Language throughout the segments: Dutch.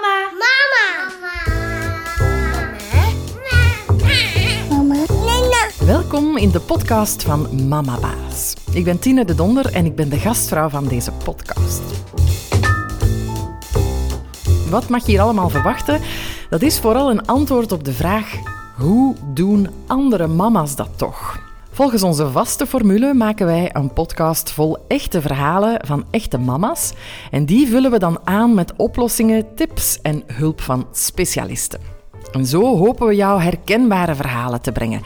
Mama. Mama. Mama. Welkom in de podcast van Mama Baas. Ik ben Tine de Donder en ik ben de gastvrouw van deze podcast. Wat mag je hier allemaal verwachten? Dat is vooral een antwoord op de vraag: hoe doen andere mama's dat toch? Volgens onze vaste formule maken wij een podcast vol echte verhalen van echte mama's. En die vullen we dan aan met oplossingen, tips en hulp van specialisten. En zo hopen we jou herkenbare verhalen te brengen.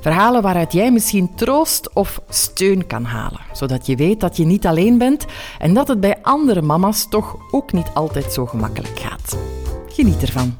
Verhalen waaruit jij misschien troost of steun kan halen, zodat je weet dat je niet alleen bent en dat het bij andere mama's toch ook niet altijd zo gemakkelijk gaat. Geniet ervan.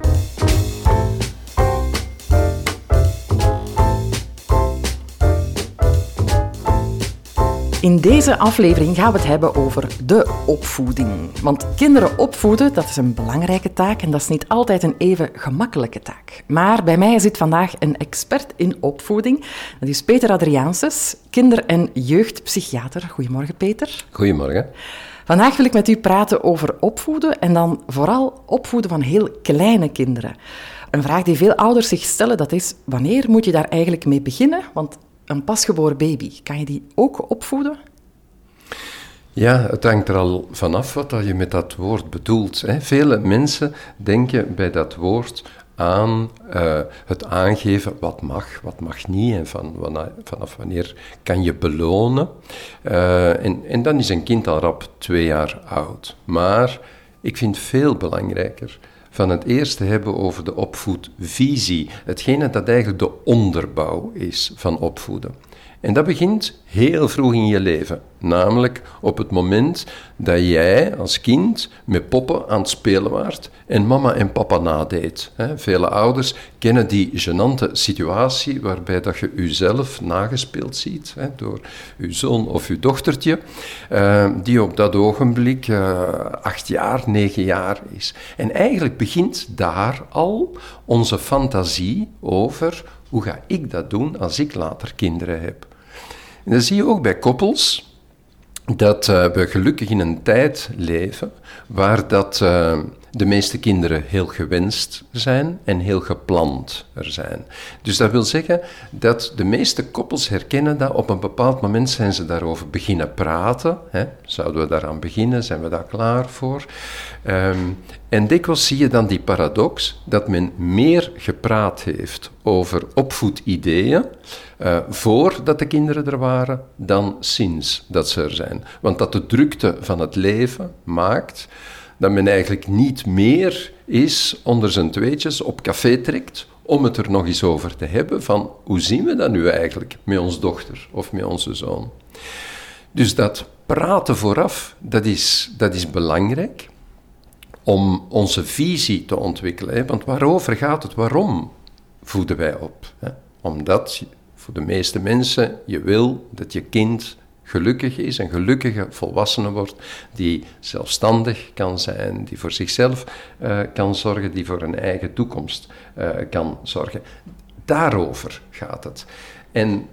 In deze aflevering gaan we het hebben over de opvoeding. Want kinderen opvoeden, dat is een belangrijke taak en dat is niet altijd een even gemakkelijke taak. Maar bij mij zit vandaag een expert in opvoeding. Dat is Peter Adriaanses, kinder- en jeugdpsychiater. Goedemorgen, Peter. Goedemorgen. Vandaag wil ik met u praten over opvoeden en dan vooral opvoeden van heel kleine kinderen. Een vraag die veel ouders zich stellen, dat is wanneer moet je daar eigenlijk mee beginnen? Want een pasgeboren baby, kan je die ook opvoeden? Ja, het hangt er al vanaf wat je met dat woord bedoelt. Hè. Vele mensen denken bij dat woord aan uh, het aangeven wat mag, wat mag niet en van, vanaf wanneer kan je belonen. Uh, en, en dan is een kind al rap twee jaar oud. Maar ik vind veel belangrijker van het eerst te hebben over de opvoedvisie. Hetgene dat eigenlijk de onderbouw is van opvoeden. En dat begint heel vroeg in je leven. Namelijk op het moment dat jij als kind met poppen aan het spelen waart en mama en papa nadeed. Vele ouders kennen die genante situatie waarbij dat je jezelf nagespeeld ziet door je zoon of je dochtertje, eh, die op dat ogenblik eh, acht jaar, negen jaar is. En eigenlijk begint daar al onze fantasie over hoe ga ik dat doen als ik later kinderen heb. En dat zie je ook bij koppels, dat uh, we gelukkig in een tijd leven waar dat, uh, de meeste kinderen heel gewenst zijn en heel gepland er zijn. Dus dat wil zeggen dat de meeste koppels herkennen dat op een bepaald moment zijn ze daarover beginnen praten. Hè? Zouden we daaraan beginnen? Zijn we daar klaar voor? Um, en dikwijls zie je dan die paradox dat men meer gepraat heeft over opvoedideeën uh, voordat de kinderen er waren dan sinds dat ze er zijn. Want dat de drukte van het leven maakt dat men eigenlijk niet meer is onder zijn tweetjes op café trekt om het er nog eens over te hebben van hoe zien we dat nu eigenlijk met onze dochter of met onze zoon. Dus dat praten vooraf, dat is, dat is belangrijk om onze visie te ontwikkelen. Hè? Want waarover gaat het? Waarom voeden wij op? Hè? Omdat voor de meeste mensen je wil dat je kind gelukkig is, een gelukkige volwassene wordt, die zelfstandig kan zijn, die voor zichzelf uh, kan zorgen, die voor een eigen toekomst uh, kan zorgen. Daarover gaat het. En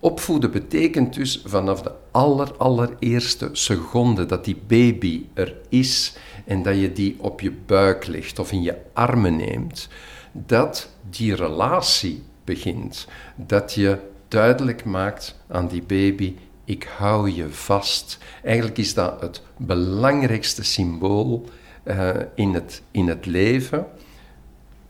opvoeden betekent dus vanaf de aller, allereerste seconde dat die baby er is en dat je die op je buik legt of in je armen neemt, dat die relatie begint. Dat je duidelijk maakt aan die baby: ik hou je vast. Eigenlijk is dat het belangrijkste symbool uh, in, het, in het leven.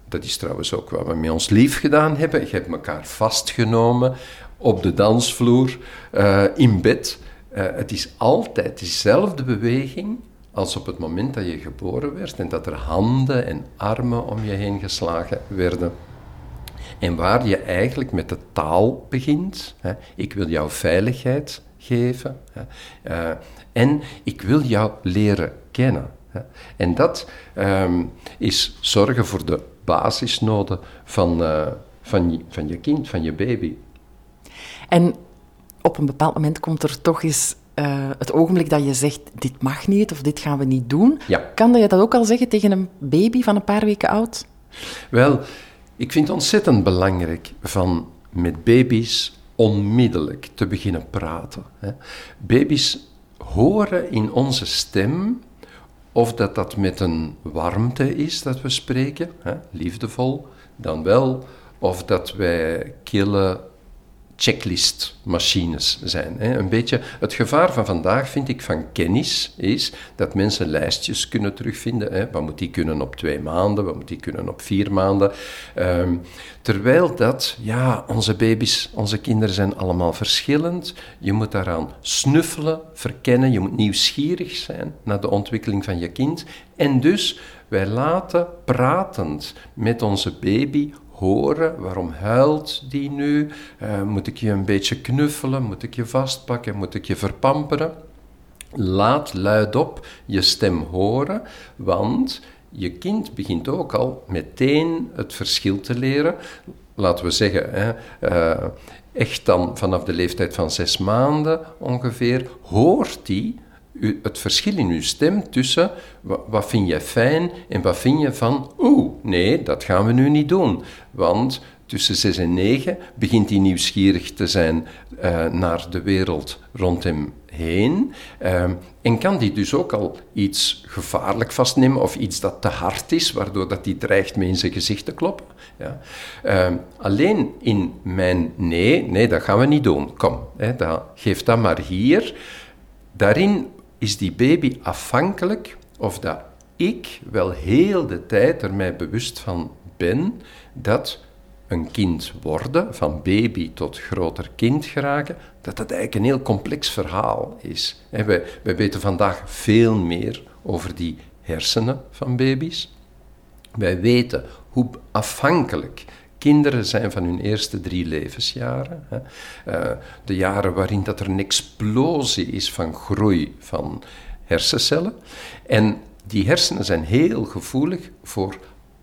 Dat is trouwens ook wat we met ons lief gedaan hebben. Je hebt elkaar vastgenomen op de dansvloer, uh, in bed. Uh, het is altijd dezelfde beweging als op het moment dat je geboren werd en dat er handen en armen om je heen geslagen werden. En waar je eigenlijk met de taal begint. Hè. Ik wil jou veiligheid geven. Hè. Uh, en ik wil jou leren kennen. Hè. En dat um, is zorgen voor de basisnoden van, uh, van, van je kind, van je baby. En op een bepaald moment komt er toch eens uh, het ogenblik dat je zegt: dit mag niet of dit gaan we niet doen. Ja. Kan je dat ook al zeggen tegen een baby van een paar weken oud? Wel, ik vind het ontzettend belangrijk van met baby's onmiddellijk te beginnen praten. Baby's horen in onze stem of dat dat met een warmte is dat we spreken, hè, liefdevol, dan wel, of dat wij kille checklistmachines zijn. Hè. Een beetje het gevaar van vandaag, vind ik, van kennis is dat mensen lijstjes kunnen terugvinden. Hè. Wat moet die kunnen op twee maanden, wat moet die kunnen op vier maanden. Ehm, terwijl dat, ja, onze baby's, onze kinderen zijn allemaal verschillend. Je moet daaraan snuffelen, verkennen, je moet nieuwsgierig zijn naar de ontwikkeling van je kind. En dus, wij laten pratend met onze baby horen. Waarom huilt die nu? Uh, moet ik je een beetje knuffelen? Moet ik je vastpakken? Moet ik je verpamperen? Laat luidop je stem horen, want je kind begint ook al meteen het verschil te leren. Laten we zeggen, hè, uh, echt dan vanaf de leeftijd van zes maanden ongeveer, hoort hij het verschil in uw stem tussen wat, vind je fijn en wat vind je van, oeh, nee, dat gaan we nu niet doen. Want tussen 6 en 9 begint hij nieuwsgierig te zijn uh, naar de wereld rond hem heen. Uh, en kan die dus ook al iets gevaarlijk vastnemen of iets dat te hard is, waardoor dat die dreigt mee in zijn gezicht te kloppen. Ja. Uh, alleen in mijn nee, nee, dat gaan we niet doen. Kom, hè, geef dat maar hier. Daarin is die baby afhankelijk of dat ik wel heel de tijd er mij bewust van ben dat een kind worden, van baby tot groter kind geraken, dat dat eigenlijk een heel complex verhaal is. Wij weten vandaag veel meer over die hersenen van baby's. Wij weten hoe afhankelijk kinderen zijn van hun eerste drie levensjaren. Uh, de jaren waarin dat er een explosie is van groei van hersencellen. En die hersenen zijn heel gevoelig voor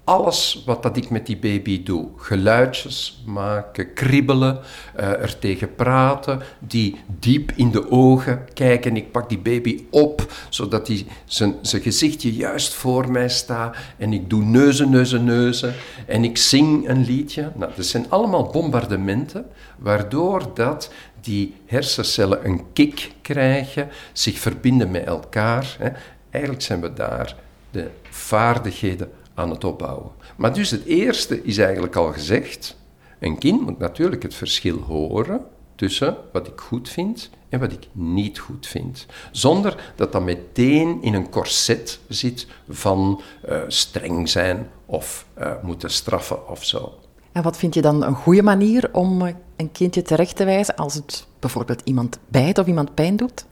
alles wat dat ik met die baby doe. Geluidjes maken, kribbelen, uh, er tegen praten, die diep in de ogen kijken. Ik pak die baby op, zodat hij zijn, zijn gezichtje juist voor mij staat. En ik doe neuzen, neuzen, neuzen. En ik zing een liedje. Nou, dat zijn allemaal bombardementen, waardoor dat die hersencellen een kick krijgen, zich verbinden met elkaar. Hè. Eigenlijk zijn we daar de vaardigheden aan het opbouwen. Maar dus het eerste is eigenlijk al gezegd. Een kind moet natuurlijk het verschil horen tussen wat ik goed vind en wat ik niet goed vind. Zonder dat dat meteen in een corset zit van uh, streng zijn of uh, moeten straffen of zo. En wat vind je dan een goede manier om eh, een kindje terecht te wijzen als het bijvoorbeeld iemand bijt of iemand pijn doet?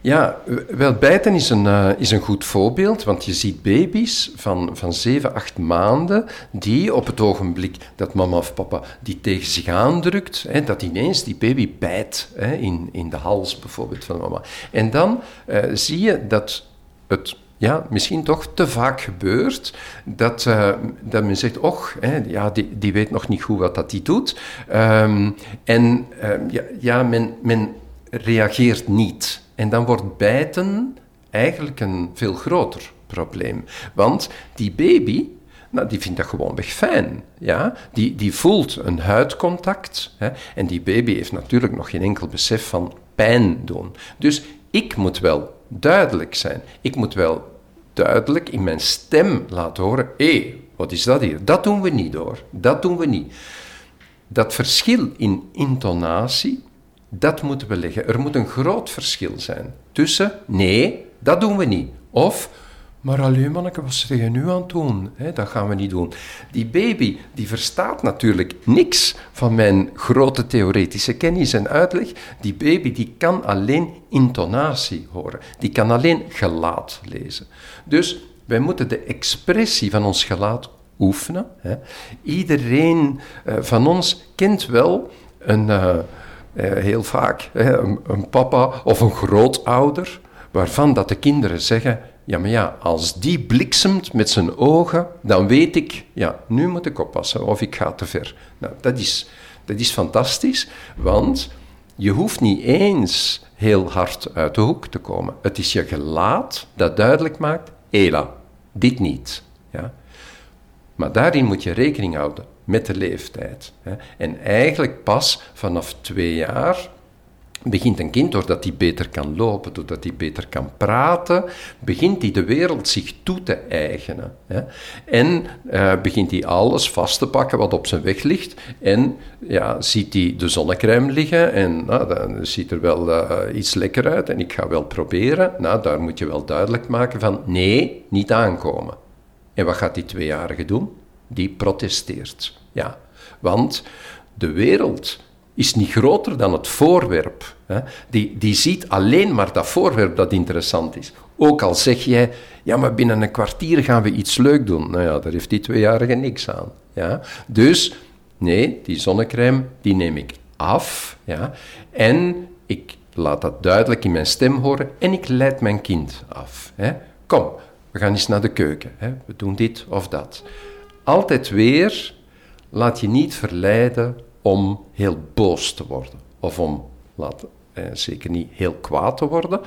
Ja, wel, bijten is een, uh, is een goed voorbeeld, want je ziet baby's van, van 7, 8 maanden die op het ogenblik dat mama of papa die tegen zich aandrukt, hè, dat ineens die baby bijt hè, in, in de hals bijvoorbeeld van mama. En dan uh, zie je dat het ja, misschien toch te vaak gebeurt dat, uh, dat men zegt, och, hè, ja, die, die weet nog niet goed wat dat die doet. Um, en ja, ja, men, men reageert niet. En dan wordt bijten eigenlijk een veel groter probleem. Want die baby, nou, die vindt dat gewoonweg fijn. Ja? Die, die voelt een huidcontact. Hè? En die baby heeft natuurlijk nog geen enkel besef van pijn doen. Dus ik moet wel duidelijk zijn. Ik moet wel duidelijk in mijn stem laten horen: hé, wat is dat hier? Dat doen we niet hoor. Dat doen we niet. Dat verschil in intonatie dat moeten we leggen. Er moet een groot verschil zijn tussen nee, dat doen we niet. Of, maar alleen manneke, wat zeg je nu aan het doen? dat gaan we niet doen. Die baby die verstaat natuurlijk niks van mijn grote theoretische kennis en uitleg. Die baby die kan alleen intonatie horen. Die kan alleen gelaat lezen. Dus wij moeten de expressie van ons gelaat oefenen. Iedereen uh, van ons kent wel een... Eh, heel vaak een, een, papa of een grootouder, waarvan dat de kinderen zeggen, ja maar ja, als die bliksemt met zijn ogen, dan weet ik, ja, nu moet ik oppassen of ik ga te ver. Nou, dat is, dat is fantastisch, want je hoeft niet eens heel hard uit de hoek te komen. Het is je gelaat dat duidelijk maakt, Ela, dit niet. Ja? Maar daarin moet je rekening houden met de leeftijd. En eigenlijk pas vanaf twee jaar begint een kind, doordat hij beter kan lopen, doordat hij beter kan praten, begint hij de wereld zich toe te eigenen. En uh, begint hij alles vast te pakken wat op zijn weg ligt. En ja, ziet hij de zonnecrème liggen en nou, dan ziet er wel uh, iets lekker uit en ik ga wel proberen. Nou, daar moet je wel duidelijk maken van nee, niet aankomen. En wat gaat die tweejarige doen? Die protesteert. Ja, want de wereld is niet groter dan het voorwerp. Hè. Die, die ziet alleen maar dat voorwerp dat interessant is. Ook al zeg jij, ja, maar binnen een kwartier gaan we iets leuk doen. Nou ja, daar heeft die tweejarige niks aan. Ja. Dus, nee, die zonnecrème, die neem ik af. Ja. En ik laat dat duidelijk in mijn stem horen en ik leid mijn kind af. Hè. Kom, we gaan eens naar de keuken. Hè. We doen dit of dat. Altijd weer, laat je niet verleiden om heel boos te worden. Of om, laat, eh, zeker niet heel kwaad te worden.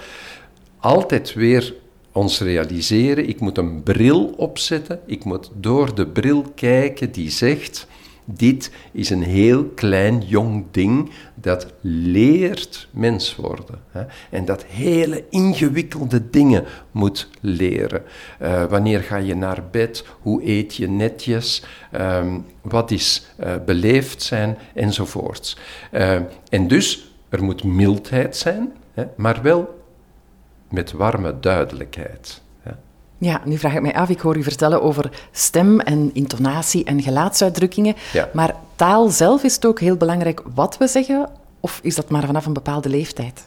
Altijd weer ons realiseren, ik moet een bril opzetten, ik moet door de bril kijken die zegt, dit is een heel klein jong ding dat leert mens worden. Hè? En dat hele ingewikkelde dingen moet leren. Uh, wanneer ga je naar bed? Hoe eet je netjes? Um, wat is uh, beleefd zijn? Enzovoorts. Uh, en dus, er moet mildheid zijn, hè? maar wel met warme duidelijkheid. Ja, nu vraag ik mij af, ik hoor u vertellen over stem en intonatie en gelaatsuitdrukkingen. Ja. Maar taal zelf is het ook heel belangrijk wat we zeggen, of is dat maar vanaf een bepaalde leeftijd?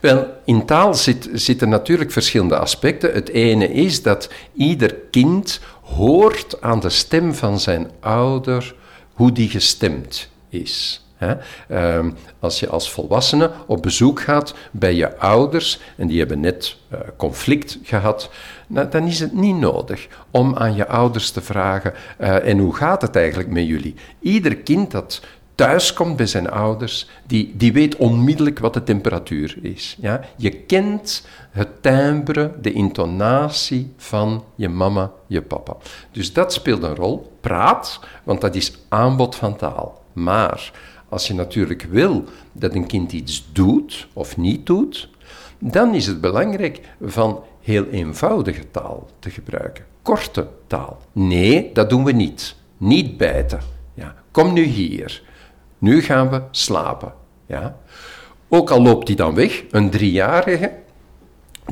Wel, in taal zit, zitten natuurlijk verschillende aspecten. Het ene is dat ieder kind hoort aan de stem van zijn ouder hoe die gestemd is. Uh, als je als volwassene op bezoek gaat bij je ouders en die hebben net uh, conflict gehad, dan is het niet nodig om aan je ouders te vragen: uh, en hoe gaat het eigenlijk met jullie? Ieder kind dat thuis komt bij zijn ouders, die, die weet onmiddellijk wat de temperatuur is. Ja? Je kent het timbre, de intonatie van je mama, je papa. Dus dat speelt een rol. Praat, want dat is aanbod van taal. Maar als je natuurlijk wil dat een kind iets doet of niet doet, dan is het belangrijk van heel eenvoudige taal te gebruiken. Korte taal. Nee, dat doen we niet. Niet bijten. Ja. Kom nu hier. Nu gaan we slapen. Ja. Ook al loopt hij dan weg, een driejarige,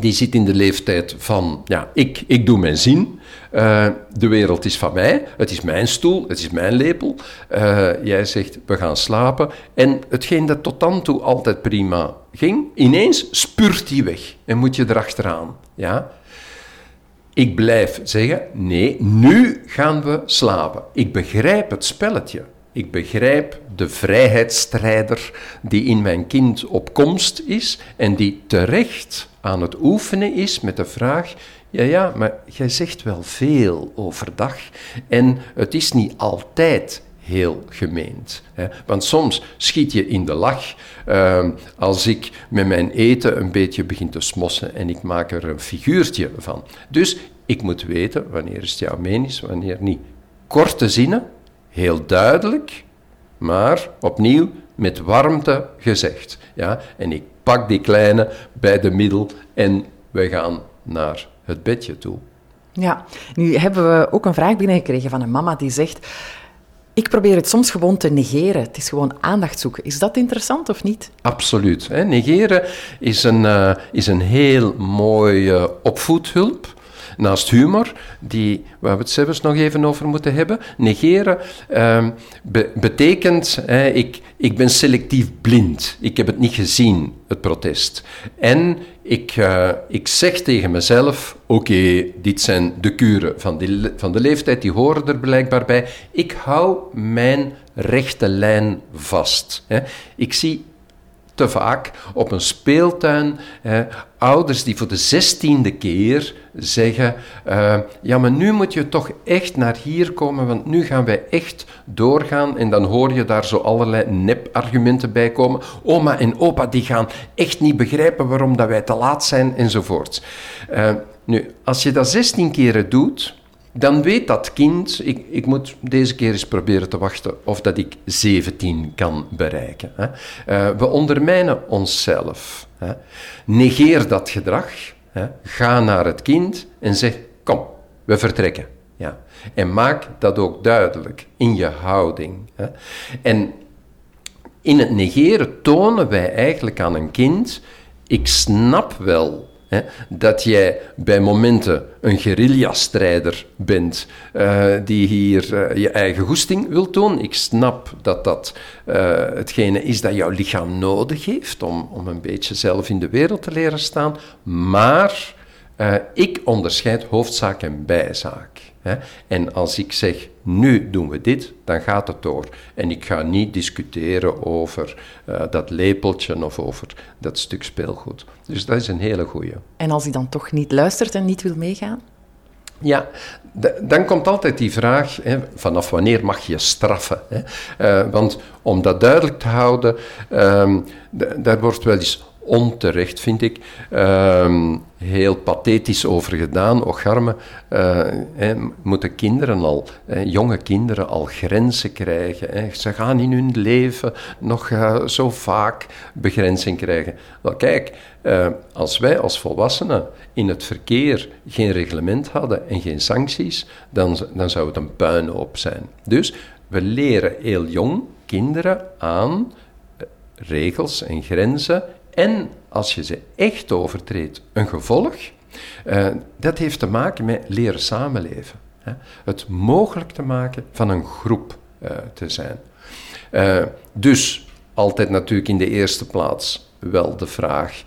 die zit in de leeftijd van, ja, ik, ik doe mijn zin, uh, de wereld is van mij, het is mijn stoel, het is mijn lepel. Uh, jij zegt, we gaan slapen. En hetgeen dat tot dan toe altijd prima ging, ineens spurt hij weg en moet je erachteraan. Ja? Ik blijf zeggen, nee, nu gaan we slapen. Ik begrijp het spelletje. Ik begrijp de vrijheidsstrijder die in mijn kind op komst is en die terecht aan het oefenen is met de vraag: ja, ja, maar jij zegt wel veel overdag en het is niet altijd heel gemeend. Hè? Want soms schiet je in de lach uh, als ik met mijn eten een beetje begin te smossen en ik maak er een figuurtje van. Dus ik moet weten wanneer is het jouw wanneer niet. Korte zinnen, heel duidelijk, maar opnieuw met warmte gezegd. Ja? En ik pak die kleine bij de middel en we gaan naar het bedje toe. Ja, nu hebben we ook een vraag binnengekregen van een mama die zegt... Ik probeer het soms gewoon te negeren. Het is gewoon aandacht zoeken. Is dat interessant of niet? Absoluut. Hè. Negeren is een, uh, is een heel mooie opvoedhulp naast humor, die, waar we het zelfs nog even over moeten hebben. Negeren uh, be betekent, eh, ik, ik ben selectief blind. Ik heb het niet gezien, het protest. En ik, uh, ik zeg tegen mezelf, oké, dit zijn de kuren van, die, van de leeftijd, die horen er blijkbaar bij. Ik hou mijn rechte lijn vast. Hè. Ik zie te vaak op een speeltuin ouders die voor de zestiende keer zeggen: uh, Ja, maar nu moet je toch echt naar hier komen, want nu gaan wij echt doorgaan. En dan hoor je daar zo allerlei nepargumenten bij komen. Oma en opa die gaan echt niet begrijpen waarom dat wij te laat zijn, enzovoort. Uh, nu, als je dat zestien keren doet, dan weet dat kind, ik, ik moet deze keer eens proberen te wachten of dat ik 17 kan bereiken. Hè. Uh, we ondermijnen onszelf. Hè. Negeer dat gedrag, hè. ga naar het kind en zeg, kom, we vertrekken. Ja. En maak dat ook duidelijk in je houding. Hè. En in het negeren tonen wij eigenlijk aan een kind, ik snap wel dat jij bij momenten een guerrilla-strijder bent uh, die hier uh, je eigen goesting wil doen. Ik snap dat dat uh, hetgene is dat jouw lichaam nodig heeft om, om een beetje zelf in de wereld te leren staan. Maar ik onderscheid hoofdzaak en bijzaak. Hè? En als ik zeg, nu doen we dit, dan gaat het door. En ik ga niet discussiëren over uh, dat lepeltje of over dat stuk speelgoed. Dus dat is een hele goeie. En als hij dan toch niet luistert en niet wil meegaan? Ja, dan komt altijd die vraag, hè, vanaf wanneer mag je straffen? Hè? Uh, want om dat duidelijk te houden, uh, daar wordt wel eens onterecht, vind ik, uh, heel pathetisch over gedaan. Och, arme, uh, moeten kinderen al, jonge kinderen al grenzen krijgen. Ze gaan in hun leven nog uh, zo vaak begrenzing krijgen. Wel, kijk, uh, als wij als volwassenen in het verkeer geen reglement hadden en geen sancties, dan, dan zou het een puinhoop zijn. Dus we leren heel jong kinderen aan regels en grenzen en als je ze echt overtreedt, een gevolg. Uh, dat heeft te maken met leren samenleven. Hè? Het mogelijk te maken van een groep uh, te zijn. Uh, dus altijd natuurlijk in de eerste plaats wel de vraag: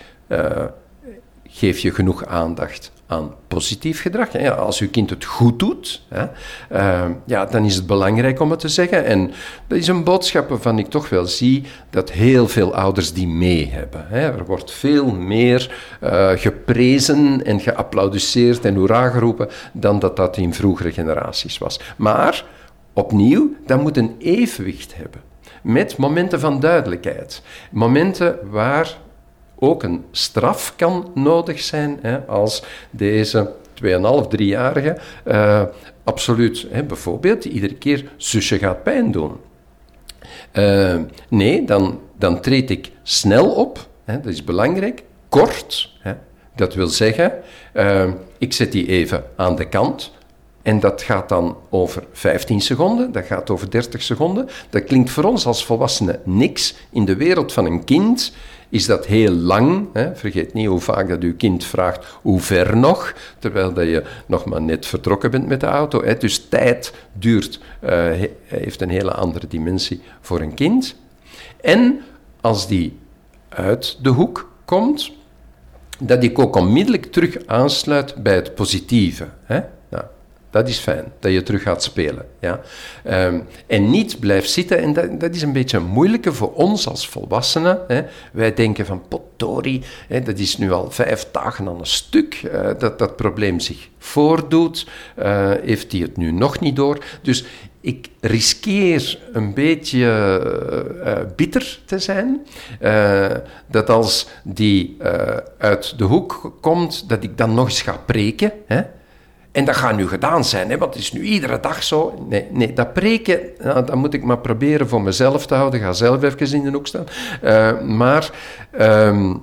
geef je genoeg aandacht aan positief gedrag. Als uw kind het goed doet, hè, uh, ja, dan is het belangrijk om het te zeggen. En dat is een boodschap waarvan ik toch wel zie dat heel veel ouders die mee hebben. Hè. Er wordt veel meer uh, geprezen en geapplaudisseerd en hoera geroepen dan dat dat in vroegere generaties was. Maar opnieuw, dat moet een evenwicht hebben. Met momenten van duidelijkheid. Momenten waar ook een straf kan nodig zijn hè, als deze 2,5, 3-jarige uh, absoluut, hè, bijvoorbeeld, iedere keer zusje gaat pijn doen. Uh, nee, dan, dan treed ik snel op, hè, dat is belangrijk, kort. Hè, dat wil zeggen, uh, ik zet die even aan de kant. En dat gaat dan over 15 seconden, dat gaat over 30 seconden. Dat klinkt voor ons als volwassenen niks. In de wereld van een kind is dat heel lang. Hè? Vergeet niet hoe vaak dat uw kind vraagt hoe ver nog, terwijl dat je nog maar net vertrokken bent met de auto. Dus tijd duurt, uh, heeft een hele andere dimensie voor een kind. En als die uit de hoek komt, dat ik ook onmiddellijk terug aansluit bij het positieve. Hè? Dat is fijn, dat je terug gaat spelen. Ja? Um, en niet blijft zitten, en dat, dat, is een beetje moeilijker voor ons als volwassenen. Hè? Wij denken van, potdorie, hè, dat is nu al vijf dagen aan een stuk, uh, dat dat probleem zich voordoet. Uh, heeft hij het nu nog niet door? Dus ik riskeer een beetje uh, bitter te zijn. Dat als die uit de hoek komt, dat ik dan nog eens ga preken. Hè? En dat gaat nu gedaan zijn, hè, want het is nu iedere dag zo. Nee, nee dat preken, nou, dat moet ik maar proberen voor mezelf te houden. ga zelf even in de hoek staan. Uh, maar um,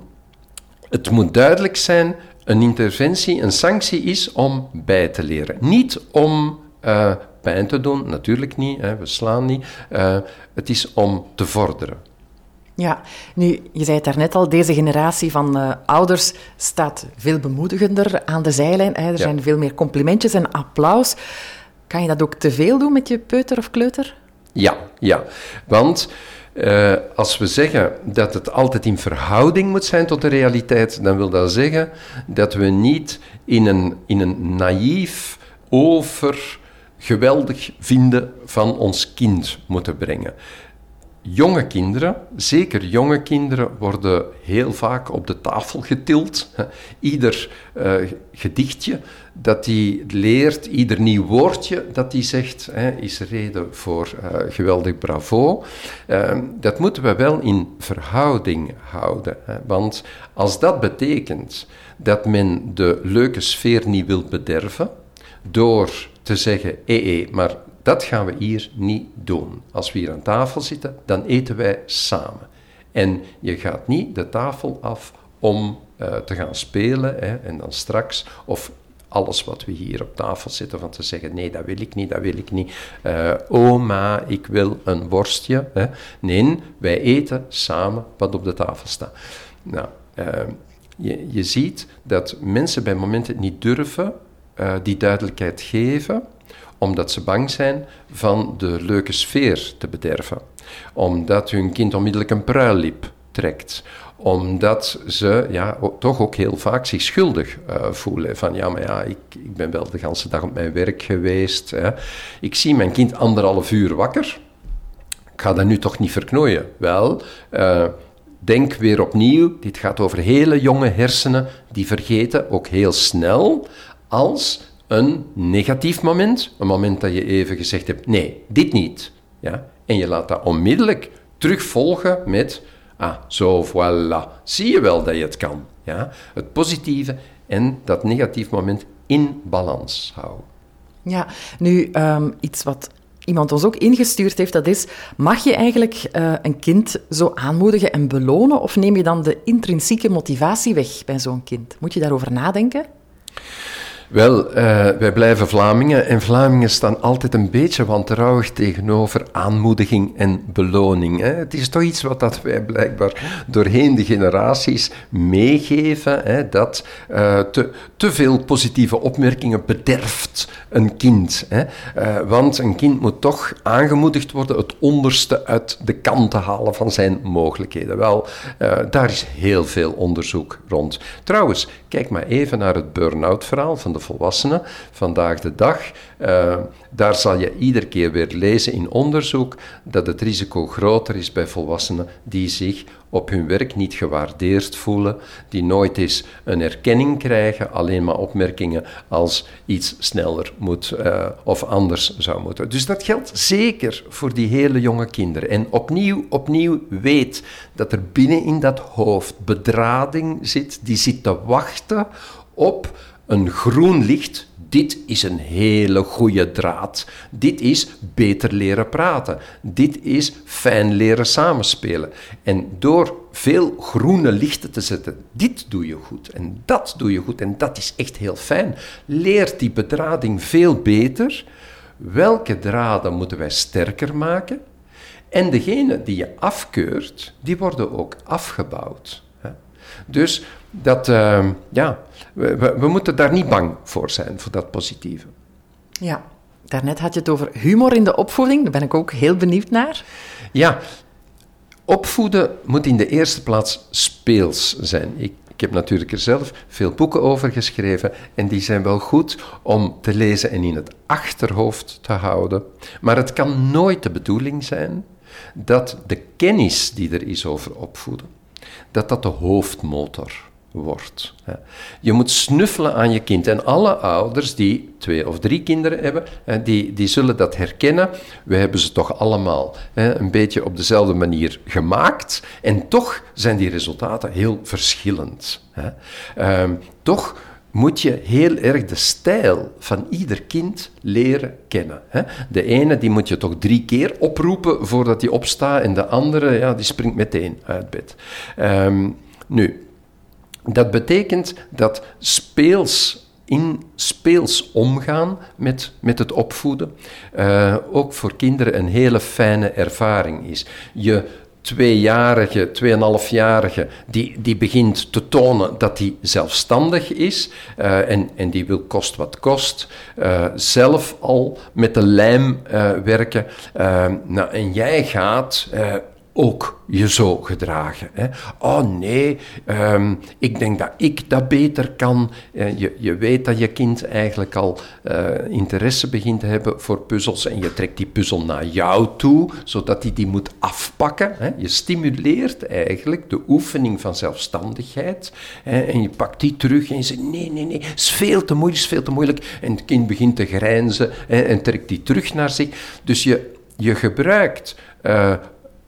het moet duidelijk zijn, een interventie, een sanctie is om bij te leren. Niet om uh, pijn te doen, natuurlijk niet, hè, we slaan niet. Uh, het is om te vorderen. Ja, nu, je zei het daarnet al, deze generatie van uh, ouders staat veel bemoedigender aan de zijlijn. Hè. Er ja. zijn veel meer complimentjes en applaus. Kan je dat ook te veel doen met je peuter of kleuter? Ja, ja. Want uh, als we zeggen dat het altijd in verhouding moet zijn tot de realiteit, dan wil dat zeggen dat we niet in een, in een naïef, over geweldig vinden van ons kind moeten brengen jonge kinderen, zeker jonge kinderen, worden heel vaak op de tafel getild. Ieder uh, gedichtje dat hij leert, ieder nieuw woordje dat hij zegt, hè, is reden voor uh, geweldig bravo. Uh, dat moeten we wel in verhouding houden. Hè, want als dat betekent dat men de leuke sfeer niet wil bederven, door te zeggen: hé, hé, maar dat gaan we hier niet doen. Als we hier aan tafel zitten, dan eten wij samen. En je gaat niet de tafel af om uh, te gaan spelen hè, en dan straks, of alles wat we hier op tafel zitten, van te zeggen: nee, dat wil ik niet, dat wil ik niet. Uh, oma, ik wil een worstje. Hè. Nee, wij eten samen wat op de tafel staat. Nou, uh, je, je ziet dat mensen bij momenten niet durven uh, die duidelijkheid geven, omdat ze bang zijn van de leuke sfeer te bederven. Omdat hun kind onmiddellijk een pruillip trekt omdat ze ja, toch ook heel vaak zich schuldig uh, voelen. Van ja, maar ja, ik, ik ben wel de hele dag op mijn werk geweest. Hè. Ik zie mijn kind anderhalf uur wakker. Ik ga dat nu toch niet verknooien. Wel, uh, denk weer opnieuw. Dit gaat over hele jonge hersenen die vergeten ook heel snel als een negatief moment. Een moment dat je even gezegd hebt: nee, dit niet. Ja? En je laat dat onmiddellijk terugvolgen met Ah, zo, voilà. Zie je wel dat je het kan. Ja? Het positieve en dat negatief moment in balans houden. Ja, nu um, iets wat iemand ons ook ingestuurd heeft, dat is, mag je eigenlijk uh, een kind zo aanmoedigen en belonen of neem je dan de intrinsieke motivatie weg bij zo'n kind? Moet je daarover nadenken? Wel, uh, wij blijven Vlamingen en Vlamingen staan altijd een beetje wantrouwig tegenover aanmoediging en beloning. Hè. Het is toch iets wat dat wij blijkbaar doorheen de generaties meegeven, hè, dat uh, te, te veel positieve opmerkingen bederft een kind. Hè. Uh, want een kind moet toch aangemoedigd worden het onderste uit de kant te halen van zijn mogelijkheden. Wel, daar is heel veel onderzoek rond. Trouwens, kijk maar even naar het burn-out verhaal van de volwassenen vandaag de dag. Uh, daar zal je iedere keer weer lezen in onderzoek dat het risico groter is bij volwassenen die zich op hun werk niet gewaardeerd voelen, die nooit eens een erkenning krijgen, alleen maar opmerkingen als iets sneller moet uh, of anders zou moeten. Dus dat geldt zeker voor die hele jonge kinderen. En opnieuw, opnieuw weet dat er binnen in dat hoofd bedrading zit, die zit te wachten op een groen licht, dit is een hele goede draad. Dit is beter leren praten. Dit is fijn leren samenspelen. En door veel groene lichten te zetten, dit doe je goed en dat doe je goed en dat is echt heel fijn, leert die bedrading veel beter. Welke draden moeten wij sterker maken? En degene die je afkeurt, die worden ook afgebouwd. Dus dat, uh, ja, we, we, we, moeten daar niet bang voor zijn, voor dat positieve. Ja, daarnet had je het over humor in de opvoeding. Daar ben ik ook heel benieuwd naar. Ja, opvoeden moet in de eerste plaats speels zijn. Ik, ik heb natuurlijk er zelf veel boeken over geschreven en die zijn wel goed om te lezen en in het achterhoofd te houden. Maar het kan nooit de bedoeling zijn dat de kennis die er is over opvoeden, dat dat de hoofdmotor wordt. Je moet snuffelen aan je kind. En alle ouders die twee of drie kinderen hebben, die, die zullen dat herkennen. We hebben ze toch allemaal een beetje op dezelfde manier gemaakt. En toch zijn die resultaten heel verschillend. Ehm, toch moet je heel erg de stijl van ieder kind leren kennen. De ene die moet je toch drie keer oproepen voordat hij opstaat en de andere ja, die springt meteen uit bed. Ehm, nu, dat betekent dat speels in speels omgaan met, met het opvoeden uh, ook voor kinderen een hele fijne ervaring is. Je tweejarige, tweeënhalfjarige, die, die begint te tonen dat hij zelfstandig is uh, en, en die wil kost wat kost, uh, zelf al met de lijm werken. nou, en jij gaat ook je zo gedragen. Hè? Oh nee, um, ik denk dat ik dat beter kan. Uh, je, je weet dat je kind eigenlijk al uh, interesse begint te hebben voor puzzels en je trekt die puzzel naar jou toe, zodat hij die moet afpakken. Hè? Je stimuleert eigenlijk de oefening van zelfstandigheid hè? en je pakt die terug en je zegt nee, nee, nee, het is veel te moeilijk, is veel te moeilijk. En het kind begint te grijnzen en trekt die terug naar zich. Dus je, je gebruikt uh,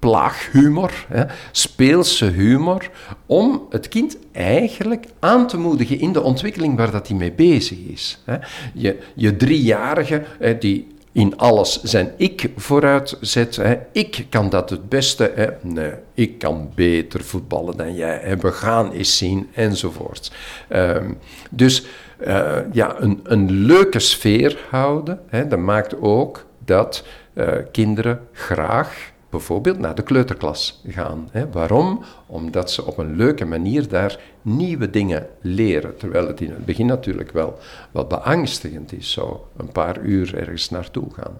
plaaghumor, hè, speelse humor, om het kind eigenlijk aan te moedigen in de ontwikkeling waar dat hij mee bezig is. Hè. Je, je driejarige, hè, die in alles zijn ik vooruit zet. Hè. Ik kan dat het beste. Hè. Nee, ik kan beter voetballen dan jij. Hè. We gaan eens zien, enzovoort. Ehm, dus uh, ja, een, een leuke sfeer houden, hè, dat maakt ook dat uh, kinderen graag bijvoorbeeld naar de kleuterklas gaan. Hè. Waarom? Omdat ze op een leuke manier daar nieuwe dingen leren. Terwijl het in het begin natuurlijk wel wat beangstigend is, zo een paar uur ergens naartoe gaan.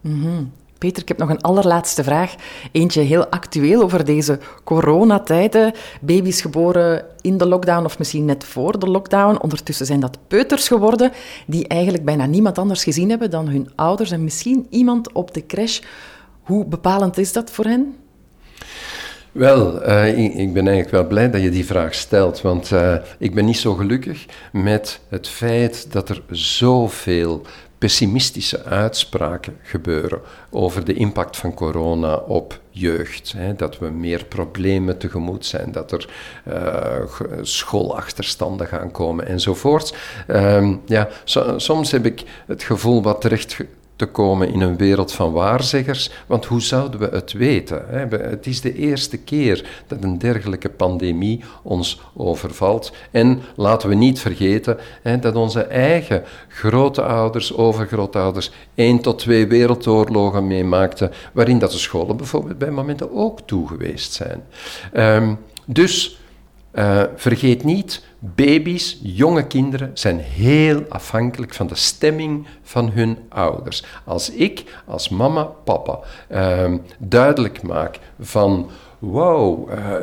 -hmm. Peter, ik heb nog een allerlaatste vraag. Eentje heel actueel over deze coronatijden. Baby's geboren in de lockdown of misschien net voor de lockdown. Ondertussen zijn dat peuters geworden die eigenlijk bijna niemand anders gezien hebben dan hun ouders en misschien iemand op de crash. Hoe bepalend is dat voor hen? Wel, uh, ik, ben eigenlijk wel blij dat je die vraag stelt, want uh, ik ben niet zo gelukkig met het feit dat er zoveel pessimistische uitspraken gebeuren over de impact van corona op jeugd. Hè, dat we meer problemen tegemoet zijn, dat er uh, schoolachterstanden gaan komen enzovoort. Um, ja, so, soms heb ik het gevoel wat terecht te komen in een wereld van waarzeggers, want hoe zouden we het weten? Het is de eerste keer dat een dergelijke pandemie ons overvalt. En laten we niet vergeten dat onze eigen grootouders, overgrootouders, één tot twee wereldoorlogen meemaakten, waarin dat de scholen bijvoorbeeld bij momenten ook toegeweest zijn. Um, dus uh, vergeet niet, baby's, jonge kinderen zijn heel afhankelijk van de stemming van hun ouders. Als ik als mama, papa uh, duidelijk maak van wow, uh,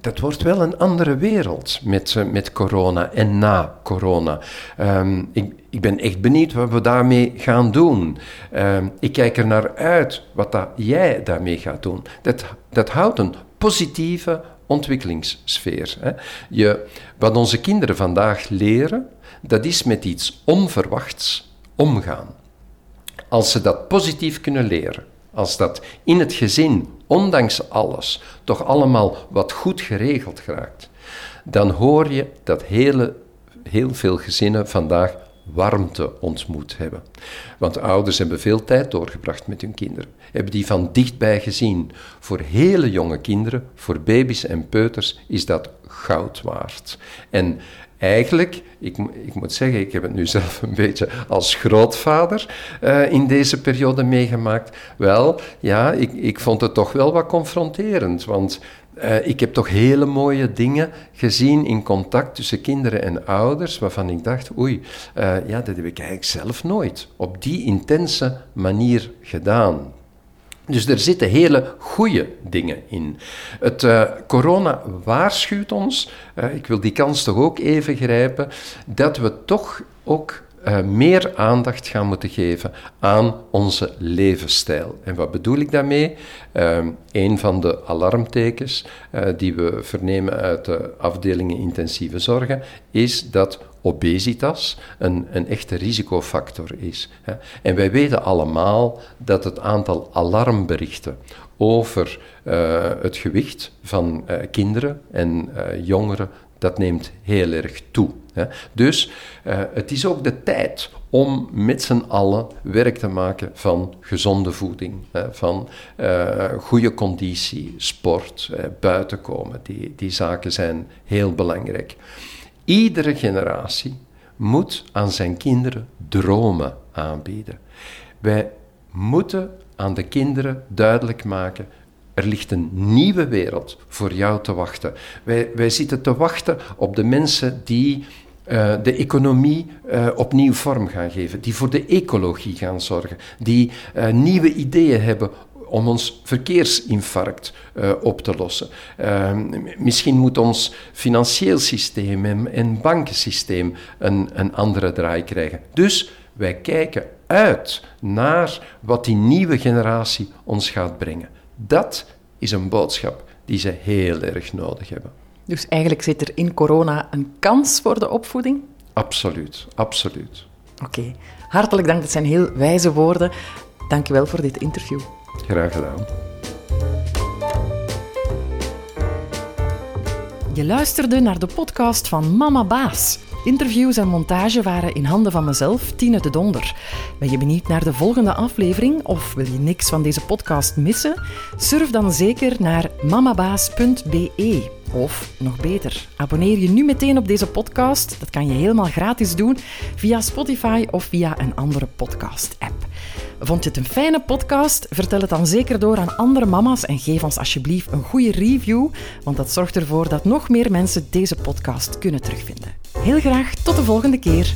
dat wordt wel een andere wereld met, uh, met corona en na corona. Um, ik, ik ben echt benieuwd wat we daarmee gaan doen. Um, ik kijk er naar uit wat dat jij daarmee gaat doen. Dat, dat houdt een positieve ontwikkelingssfeer. Hè. Je, wat onze kinderen vandaag leren, dat is met iets onverwachts omgaan. Als ze dat positief kunnen leren, als dat in het gezin, ondanks alles, toch allemaal wat goed geregeld geraakt, dan hoor je dat hele, heel veel gezinnen vandaag warmte ontmoet hebben. Want ouders hebben veel tijd doorgebracht met hun kinderen, hebben die van dichtbij gezien. Voor hele jonge kinderen, voor baby's en peuters, is dat goud waard. En eigenlijk, ik, ik, moet zeggen, ik heb het nu zelf een beetje als grootvader uh, in deze periode meegemaakt. Wel, ja, ik, ik vond het toch wel wat confronterend, want uh, ik heb toch hele mooie dingen gezien in contact tussen kinderen en ouders, waarvan ik dacht, oei, uh, ja, dat heb ik eigenlijk zelf nooit op die intense manier gedaan. Dus er zitten hele goede dingen in. Het uh, corona waarschuwt ons, ik wil die kans toch ook even grijpen, dat we toch ook uh, meer aandacht gaan moeten geven aan onze levensstijl. En wat bedoel ik daarmee? Uh, een van de alarmtekens die we vernemen uit de afdelingen intensieve zorgen is dat obesitas een, een echte risicofactor is. En wij weten allemaal dat het aantal alarmberichten over het gewicht van kinderen en jongeren dat neemt heel erg toe. Dus het is ook de tijd om met z'n allen werk te maken van gezonde voeding, hè, van goede conditie, sport, uh, buiten komen. Die, die zaken zijn heel belangrijk. Iedere generatie moet aan zijn kinderen dromen aanbieden. Wij moeten aan de kinderen duidelijk maken er ligt een nieuwe wereld voor jou te wachten. Wij, wij zitten te wachten op de mensen die uh, de economie uh, opnieuw vorm gaan geven, die voor de ecologie gaan zorgen, die uh, nieuwe ideeën hebben om ons verkeersinfarct op te lossen. misschien moet ons financieel systeem en, en bankensysteem een, een andere draai krijgen. Dus wij kijken uit naar wat die nieuwe generatie ons gaat brengen. Dat is een boodschap die ze heel erg nodig hebben. Dus eigenlijk zit er in corona een kans voor de opvoeding? Absoluut, absoluut. Oké, hartelijk dank. Dat zijn heel wijze woorden. Dank je wel voor dit interview. Graag gedaan. Je luisterde naar de podcast van Mama Baas. Interviews en montage waren in handen van mezelf, Tine de Donder. Ben je benieuwd naar de volgende aflevering of wil je niks van deze podcast missen? Surf dan zeker naar mamabaas.be. Of nog beter, abonneer je nu meteen op deze podcast. Dat kan je helemaal gratis doen via Spotify of via een andere podcast-app. Vond je het een fijne podcast? Vertel het dan zeker door aan andere mama's en geef ons alsjeblieft een goede review, want dat zorgt ervoor dat nog meer mensen deze podcast kunnen terugvinden. Heel graag tot de volgende keer.